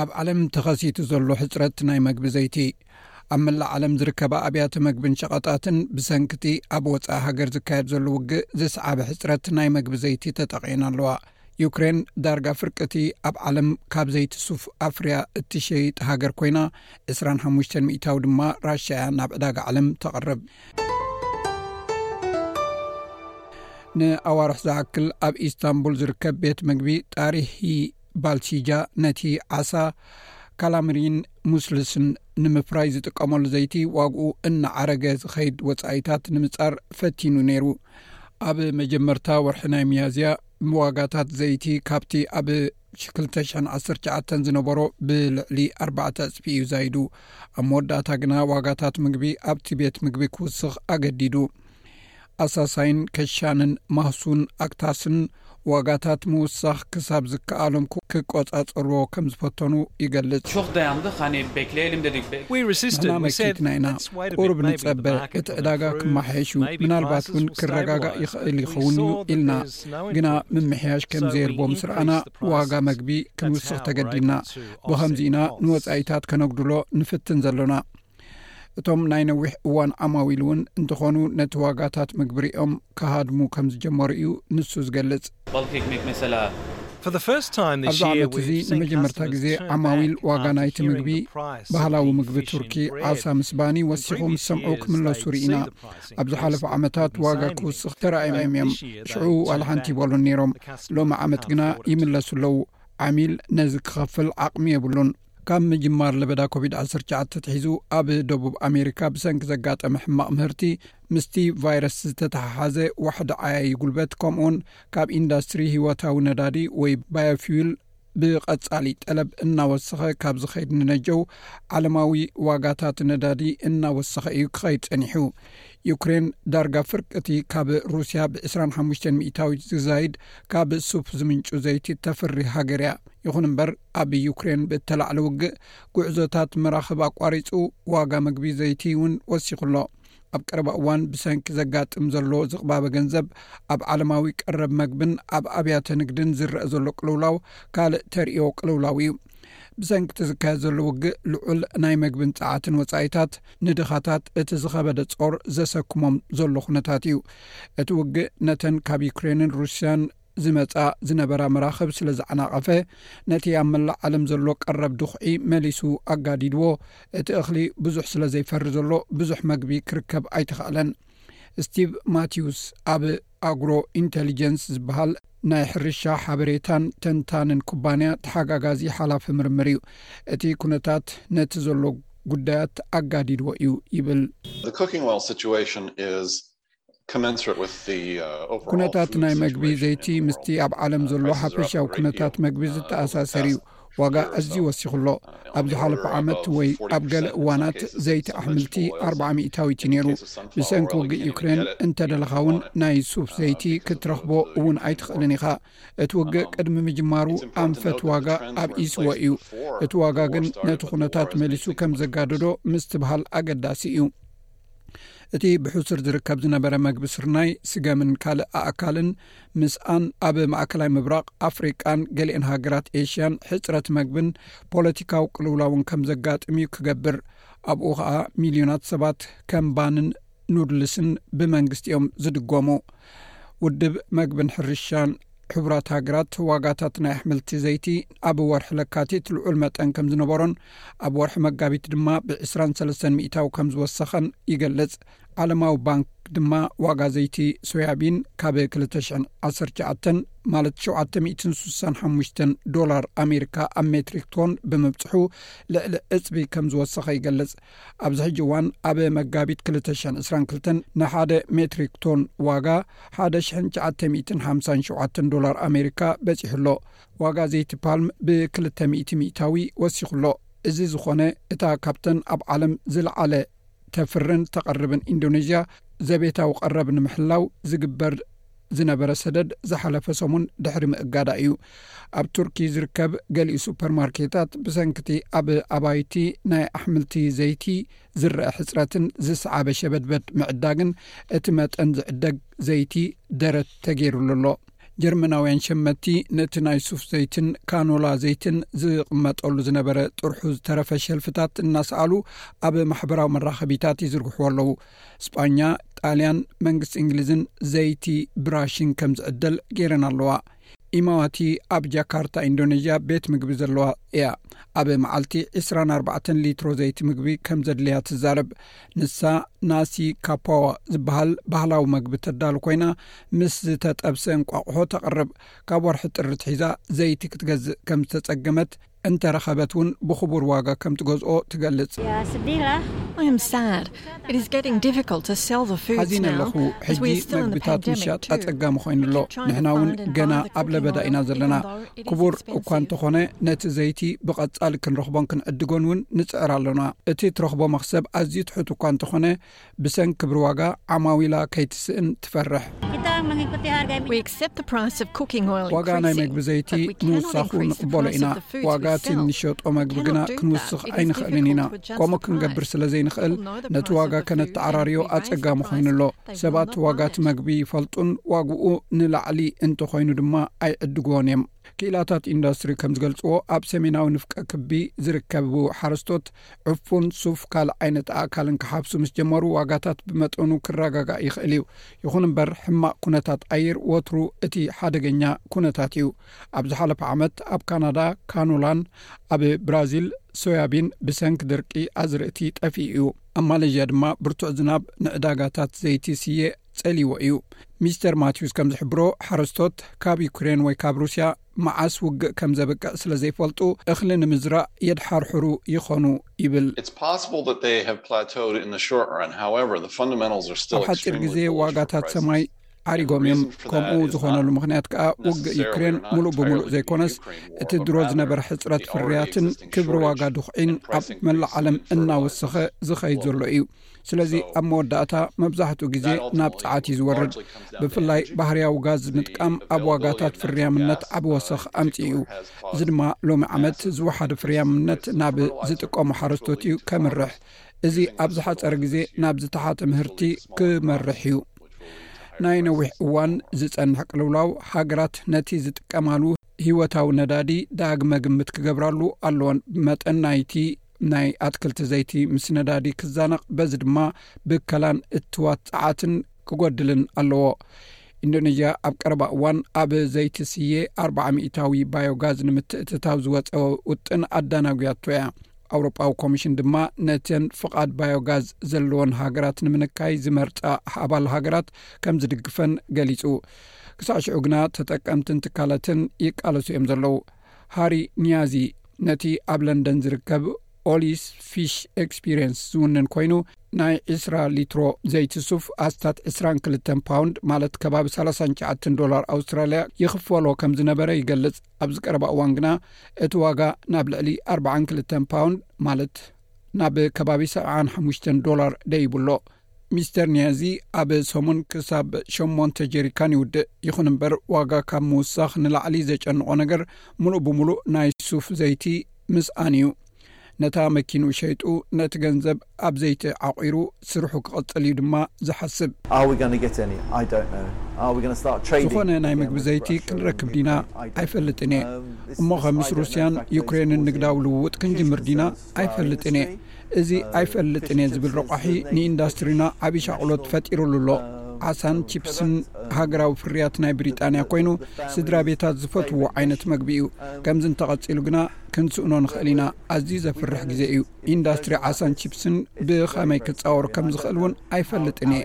ኣብ ዓለም ተኸሲቱ ዘሎ ሕፅረት ናይ መግቢ ዘይቲ ኣብ መላእ ዓለም ዝርከባ ኣብያተ መግብን ሸቐጣትን ብሰንኪቲ ኣብ ወፃኢ ሃገር ዝካየድ ዘሎ ውግእ ዝስዓበ ሕፅረት ናይ መግቢ ዘይቲ ተጠቂዕና ኣለዋ ዩክሬን ዳርጋ ፍርቂ'ቲ ኣብ ዓለም ካብ ዘይቲ ሱፍ ኣፍርያ እትሸይጥ ሃገር ኮይና፣ ዕስራን ሓሙሽተን ሚእታዊ ድማ ራሻ እያ ናብ ዕዳጋ ዓለም ተቕርብ። ንኣዋርሕ ዝኣክል ኣብ ኢስታንቡል ዝርከብ ቤት መግቢ ጣሪሂ ባልሲጃ ነቲ ዓሳ ካላምሪን ሙስልስን ንምፍራይ ዝጥቀመሉ ዘይቲ ዋግኡ እናዓረገ ዝኸይድ ወፃኢታት ንምፃር ፈቲኑ ነይሩ። ኣብ መጀመርታ ወርሒ ናይ ሚያዝያ ዋጋታት ዘይቲ ካብቲ ኣብ 219 ዝነበሮ ብልዕሊ ኣርባዕተ ዕፅፊ እዩ ዛይዱ ኣብ መወዳእታ ግና ዋጋታት ምግቢ ኣብቲ ቤት ምግቢ ክውስኽ ኣገዲዱ ኣሳሳይን ከሻንን ማህሱን ኣክታስን ዋጋታት ምውሳኽ ክሳብ ዝከኣሎም ክቆጻጸርዎ ከም ዝፈተኑ ይገልጽ። ንሕና መኪትና ኢና፣ ቁሩብ ንጸበ፣ እቲ ዕዳጋ ክመሓየሽ እዩ፣ ምናልባት እውን ክረጋጋእ ይኽእል ይኸውን እዩ ኢልና። ግና ምምሕያሽ ከም ዘየልቦ ምስ ረኣና ዋጋ መግቢ ክንውስኽ ተገዲድና። ብኸምዚ ኢና ንወጻኢታት ከነጉድሎ ንፍትን ዘሎና። እቶም ናይ ነዊሕ እዋን ዓማዊል እውን እንትኾኑ ነቲ ዋጋታት ምግቢ ሪኦም ክሃድሙ ከም ዝጀመሩ እዩ ንሱ ዝገልጽ። ኣብዚ ዓመት እዚ ንመጀመርታ ግዜ ዓማዊል ዋጋ ናይቲ ምግቢ፣ ባህላዊ ምግቢ ቱርኪ፣ ዓሳ ምስ ባኒ፣ ወሲኹ ምስ ሰምዑ ክምለሱ ርኢና። ኣብ ዝሓለፉ ዓመታት ዋጋ ክውስኽ ተራእዮም እዮም፣ ሽዑ ዋላ ሓንቲ ኣይበሉን ነይሮም፣ ሎሚ ዓመት ግና ይምለሱ ኣለዉ። ዓሚል ነዚ ክኸፍል ዓቕሚ የብሉን። ካብ ምጅማር ለበዳ ኮቪድ 19 ትትሒዙ ኣብ ደቡብ ኣሜሪካ ብሰንኪ ዘጋጠመ ሕማቕ ምህርቲ ምስቲ ቫይረስ ዝተተሓሓዘ ዋሕዲ ዓያዪ ጉልበት ከምኡውን ካብ ኢንዳስትሪ ህይወታዊ ነዳዲ ወይ ባዮፊውል ብቐጻሊ ጠለብ እናወሰኸ ካብ ዝኸይድ ንነጀው ዓለማዊ ዋጋታት ነዳዲ እናወሰኸ እዩ ክኸይድ ጸኒሑ ዩክሬን ዳርጋ ፍርቂ እቲ ካብ ሩስያ ብ25 ሚታዊት ዝዛይድ ካብ ሱፍ ዝምንጩ ዘይቲ ተፍሪ ሃገር እያ ይኹን እምበር ኣብ ዩክሬን ብእተላዕለ ውግእ ጉዕዞታት መራኽብ ኣቋሪጹ፣ ዋጋ መግቢ ዘይቲ እውን ወሲኹ ኣሎ። ኣብ ቀረባ እዋን ብሰንኪ ዘጋጥም ዘሎ ዝቕባበ ገንዘብ ኣብ ዓለማዊ ቀረብ መግብን ኣብ ኣብያተ ንግድን ዝረአ ዘሎ ቅልውላው ካልእ ተርእዮ ቅልውላው እዩ። ብሰንኪ እቲ ዝካየድ ዘሎ ውግእ ልዑል ናይ መግብን ጸዓትን ወጻኢታት ንድኻታት እቲ ዝኸበደ ጾር ዘሰክሞም ዘሎ ኩነታት እዩ። እቲ ውግእ ነተን ካብ ዩክሬንን ሩስያን ዝመጻ ዝነበራ መራኽብ ስለ ዝዓናቐፈ ነቲ ኣብ መላእ ዓለም ዘሎ ቀረብ ድኹዒ መሊሱ ኣጋዲድዎ እቲ እኽሊ ብዙሕ ስለ ዘይፈሪ ዘሎ ብዙሕ መግቢ ክርከብ ኣይተኻእለን ስቲቭ ማቲውስ ኣብ ኣግሮ ኢንተሊጀንስ ዝበሃል ናይ ሕርሻ ሓበሬታን ተንታንን ኩባንያ ተሓጋጋዚ ሓላፊ ምርምር እዩ እቲ ኩነታት ነቲ ዘሎ ጉዳያት ኣጋዲድዎ እዩ ይብል ኩነታት ናይ መግቢ ዘይቲ ምስቲ ኣብ ዓለም ዘሎ ሓፈሻዊ ኩነታት መግቢ ዝተኣሳሰር እዩ። ዋጋ ኣዝዩ ወሲኹ ኣሎ። ኣብ ዝሓለፈ ዓመት ወይ ኣብ ገለ እዋናት ዘይቲ ኣሕምልቲ ኣርብዓ ሚእታዊት እዩ ነይሩ። ብሰንኪ ውግእ ዩክሬን እንተደለኻ'ውን ናይ ሱፍ ዘይቲ ክትረኽቦ እውን ኣይትኽእልን ኢኻ። እቲ ውግእ ቅድሚ ምጅማሩ ኣንፈት ዋጋ ኣብኢሱዎ እዩ። እቲ ዋጋ ግን ነቲ ኩነታት መሊሱ ከም ዘጋደዶ ምስትብሃል ኣገዳሲ እዩ። እቲ ብሕሱር ዝርከብ ዝነበረ መግቢ ስርናይ ስገምን ካልእ ኣእካልን ምስኣን ኣብ ማእከላይ ምብራቕ ኣፍሪቃን ገሊኤን ሃገራት ኤሽያን ሕፅረት መግብን ፖለቲካዊ ቅልውላውን ከም ዘጋጥም እዩ ክገብር ኣብኡ ኸዓ ሚልዮናት ሰባት ከም ባንን ኑድልስን ብመንግስቲ እዮም ዝድጎሙ ውድብ መግብን ሕርሻን ሕቡራት ሃገራት ዋጋታት ናይ ኣሕምልቲ ዘይቲ ኣብ ወርሒ ለካቲት ልዑል መጠን ከም ዝነበሮን ኣብ ወርሒ መጋቢት ድማ ብ23 ሚታዊ ከም ዝወሰኸን ይገልጽ ዓለማዊ ባንክ ድማ ዋጋ ዘይቲ ሶያቢን ካብ 219 ማለት 765 ዶላር ኣሜሪካ ኣብ ሜትሪክቶን ብምብፅሑ ልዕሊ ዕፅቢ ከም ዝወሰኸ ይገልፅ ኣብዚ ሕጂ እዋን ኣብ መጋቢት 222 ንሓደ ሜትሪክቶን ዋጋ 1957 ዶላር ኣሜሪካ በፂሑ ኣሎ ዋጋ ዘይቲ ፓልም ብክልተ ሚእቲ ሚእታዊ ወሲኹ ኣሎ። እዚ ዝኾነ እታ ካብተን ኣብ ዓለም ዝለዓለ ተፍርን ተቐርብን ኢንዶነዥያ ዘቤታዊ ቀረብ ንምሕላው ዝግበር ዝነበረ ሰደድ ዝሓለፈ ሰሙን ድሕሪ ምእጋዳ እዩ። ኣብ ቱርኪ ዝርከብ ገሊኡ ሱፐርማርኬታት ብሰንኪቲ ኣብ ኣባይቲ ናይ ኣሕምልቲ ዘይቲ ዝረአ ሕፅረትን ዝሰዓበ ሸበድበድ ምዕዳግን እቲ መጠን ዝዕደግ ዘይቲ ደረት ተገይሩሉ ኣሎ። ጀርመናውያን ሸመቲ ነቲ ናይ ሱፍ ዘይትን ካኖላ ዘይትን ዝቕመጠሉ ዝነበረ ጥርሑ ዝተረፈ ሸልፍታት እናሰኣሉ ኣብ ማሕበራዊ መራኸቢታት ይዝርግሕዎ ኣለዉ ስጳኛ ጣልያን መንግስቲ እንግሊዝን ዘይቲ ብራሽን ከም ዝዕደል ገይረን ኣለዋ ኢማዋቲ ኣብ ጃካርታ ኢንዶነዥያ ቤት ምግቢ ዘለዋ እያ ኣብ መዓልቲ 24 ሊትሮ ዘይቲ ምግቢ ከም ዘድልያ ትዛረብ ንሳ ናሲ ካፖዋ ዝበሃል ባህላዊ መግቢ ተዳሉ ኮይና ምስ ዝተጠብሰ እንቋቑሖ ተቕርብ ካብ ወርሒ ጥሪ ትሒዛ ዘይቲ ክትገዝእ ከም ዝተጸገመት እንተረኸበት እውን ብኽቡር ዋጋ ከም ትገዝኦ ትገልጽ። ሓዚነ ኣለኹ ሕጂ መግብታት ምሻጥ ኣጸጋሚ ኮይኑ ኣሎ ንሕና እውን ገና ኣብ ለበዳ ኢና ዘለና ክቡር እኳ እንተኾነ ነቲ ዘይቲ ብቐጻሊ ክንረኽቦን ክንዕድጎን እውን ንጽዕር ኣሎና እቲ እትረኽቦ መኽሰብ ኣዝዩ ትሑት እኳ እንተኾነ ብሰን ክብሪ ዋጋ ዓማዊላ ከይትስእን ትፈርሕ ዋጋ ናይ መግቢ ዘይቲ ንውሳኹ ንቕበሎ ኢና ዋጋ እቲ ንሸጦ መግቢ ግና ክንውስኽ ኣይንኽእልን ኢና ከምኡ ክንገብር ስለ ዘይንኽእል ነቲ ዋጋ ከነተዓራርዮ ኣጸጋሚ ኮይኑ ኣሎ ሰባት ዋጋት መግቢ ይፈልጡን ዋግኡ ንላዕሊ እንተኾይኑ ድማ ኣይዕድግዎን እዮም ክኢላታት ኢንዱስትሪ ከም ዝገልጽዎ ኣብ ሰሜናዊ ንፍቀ ክቢ ዝርከቡ ሓረስቶት ዕፉን ሱፍ ካልእ ዓይነት ኣእካልን ክሓፍሱ ምስ ጀመሩ ዋጋታት ብመጠኑ ክረጋጋእ ይኽእል እዩ ይኹን እምበር ሕማቅ ኩነታት ኣየር ወትሩ እቲ ሓደገኛ ኩነታት እዩ ኣብ ዝሓለፈ ዓመት ኣብ ካናዳ ካኖላን ኣብ ብራዚል ሶያቢን ብሰንኪ ድርቂ ኣዝርእቲ ጠፊኡ እዩ ኣብ ማለዥያ ድማ ብርቱዕ ዝናብ ንዕዳጋታት ዘይቲ ስየ ጸልዎ እዩ ሚስተር ማትውስ ከም ዝሕብሮ ሓረስቶት ካብ ዩክሬን ወይ ካብ ሩስያ መዓስ ውግእ ከም ዘብቅዕ ስለ ዘይፈልጡ እኽሊ ንምዝራእ የድሓርሕሩ ይኾኑ ይብል ኣብ ሓፂር ግዜ ዋጋታት ሰማይ ኣሪጎም እዮም ከምኡ ዝኾነሉ ምክንያት ከዓ ውግእ ዩክሬን ሙሉእ ብምሉእ ዘይኮነስ እቲ ድሮ ዝነበረ ሕፅረት ፍርያትን ክብሪ ዋጋ ድኩዒን ኣብ መላእ ዓለም እናወሰኸ ዝኸይድ ዘሎ እዩ ስለዚ ኣብ መወዳእታ መብዛሕትኡ ግዜ ናብ ፀዓት እዩ ዝወርድ ብፍላይ ባህርያዊ ጋዝ ምጥቃም ኣብ ዋጋታት ፍርያምነት ዓብ ወሰኽ ኣምፅ እዩ እዚ ድማ ሎሚ ዓመት ዝወሓደ ፍርያምነት ናብ ዝጥቀሙ ሓረስቶት እዩ ከምርሕ እዚ ኣብ ዝሓፀረ ግዜ ናብ ዝተሓተ ምህርቲ ክመርሕ እዩ። ናይ ነዊሕ እዋን ዝፀንሕ ቅልውላው ሃገራት ነቲ ዝጥቀማሉ ህይወታዊ ነዳዲ ዳግመ ግምት ክገብራሉ ኣለወን፣ መጠን ናይቲ ናይ ኣትክልቲ ዘይቲ ምስ ነዳዲ ክዛነቕ፣ በዚ ድማ ብከላን እትዋት ፀዓትን ክጎድልን ኣለዎ። ኢንዶነዥያ ኣብ ቀረባ እዋን ኣብ ዘይቲ ስየ ኣርብዓ ሚእታዊ ባዮጋዝ ንምትእትታው ዝወፀ ውጥን ኣዳናጉያቶ እያ። ኣውሮጳዊ ኮሚሽን ድማ ነተን ፍቓድ ባዮጋዝ ዘለዎን ሃገራት ንምንካይ ዝመርፃ ኣባል ሃገራት ከም ዝድግፈን ገሊፁ ክሳዕ ሽዑ ግና ተጠቀምትን ትካላትን ይቃለሱ እዮም ዘለዉ ሃሪ ኒያዚ ነቲ ኣብ ለንደን ዝርከብ ኦሊስ ፊሽ ኤክስፐሪንስ ዝውንን ኮይኑ ናይ 2ስራ ሊትሮ ዘይትሱፍ ኣስታት 22 ፓውንድ ማለት ከባቢ 39 ዶላር ኣውስትራልያ ይኽፈሎ ከም ዝነበረ ይገልፅ ኣብዚ ቀረባ እዋን ግና እቲ ዋጋ ናብ ልዕሊ 42 ፓውንድ ማለት ናብ ከባቢ 75 ዶላር ደይቡ ኣሎ ሚስተር ኒያዚ ኣብ ሰሙን ክሳብ 8ን ጀሪካን ይውድእ ይኹን እምበር ዋጋ ካብ ምውሳኽ ንላዕሊ ዘጨንቖ ነገር ሙሉእ ብምሉእ ናይ ሱፍ ዘይቲ ምስኣን እዩ ነታ መኪኑ ሸይጡ ነቲ ገንዘብ ኣብ ዘይቲ ዓቚሩ ስርሑ ክቕጽል እዩ ድማ ዝሓስብ። ዝኾነ ናይ መግቢ ዘይቲ ክንረክብ ዲና? ኣይፈልጥን እየ። እሞኸ ምስ ሩስያን ዩክሬንን ንግዳዊ ልውውጥ ክንጅምር ዲና? ኣይፈልጥን እየ። እዚ ኣይፈልጥን እየ ዝብል ረቋሒ ንኢንዳስትሪና ዓቢ ሻቕሎት ፈጢሩሉ ኣሎ። ዓሳን ቺፕስን ሃገራዊ ፍርያት ናይ ብሪጣንያ ኮይኑ፣ ስድራቤታት ዝፈትውዎ ዓይነት መግቢ እዩ። ከምዚ እንተቐጺሉ ግና፣ ክንስእኖ ንኽእል ኢና። ኣዝዩ ዘፍርሕ ግዜ እዩ። ኢንዳስትሪ ዓሳን ቺፕስን ብኸመይ ክጻወር ከም ዝኽእል እውን ኣይፈልጥን እየ።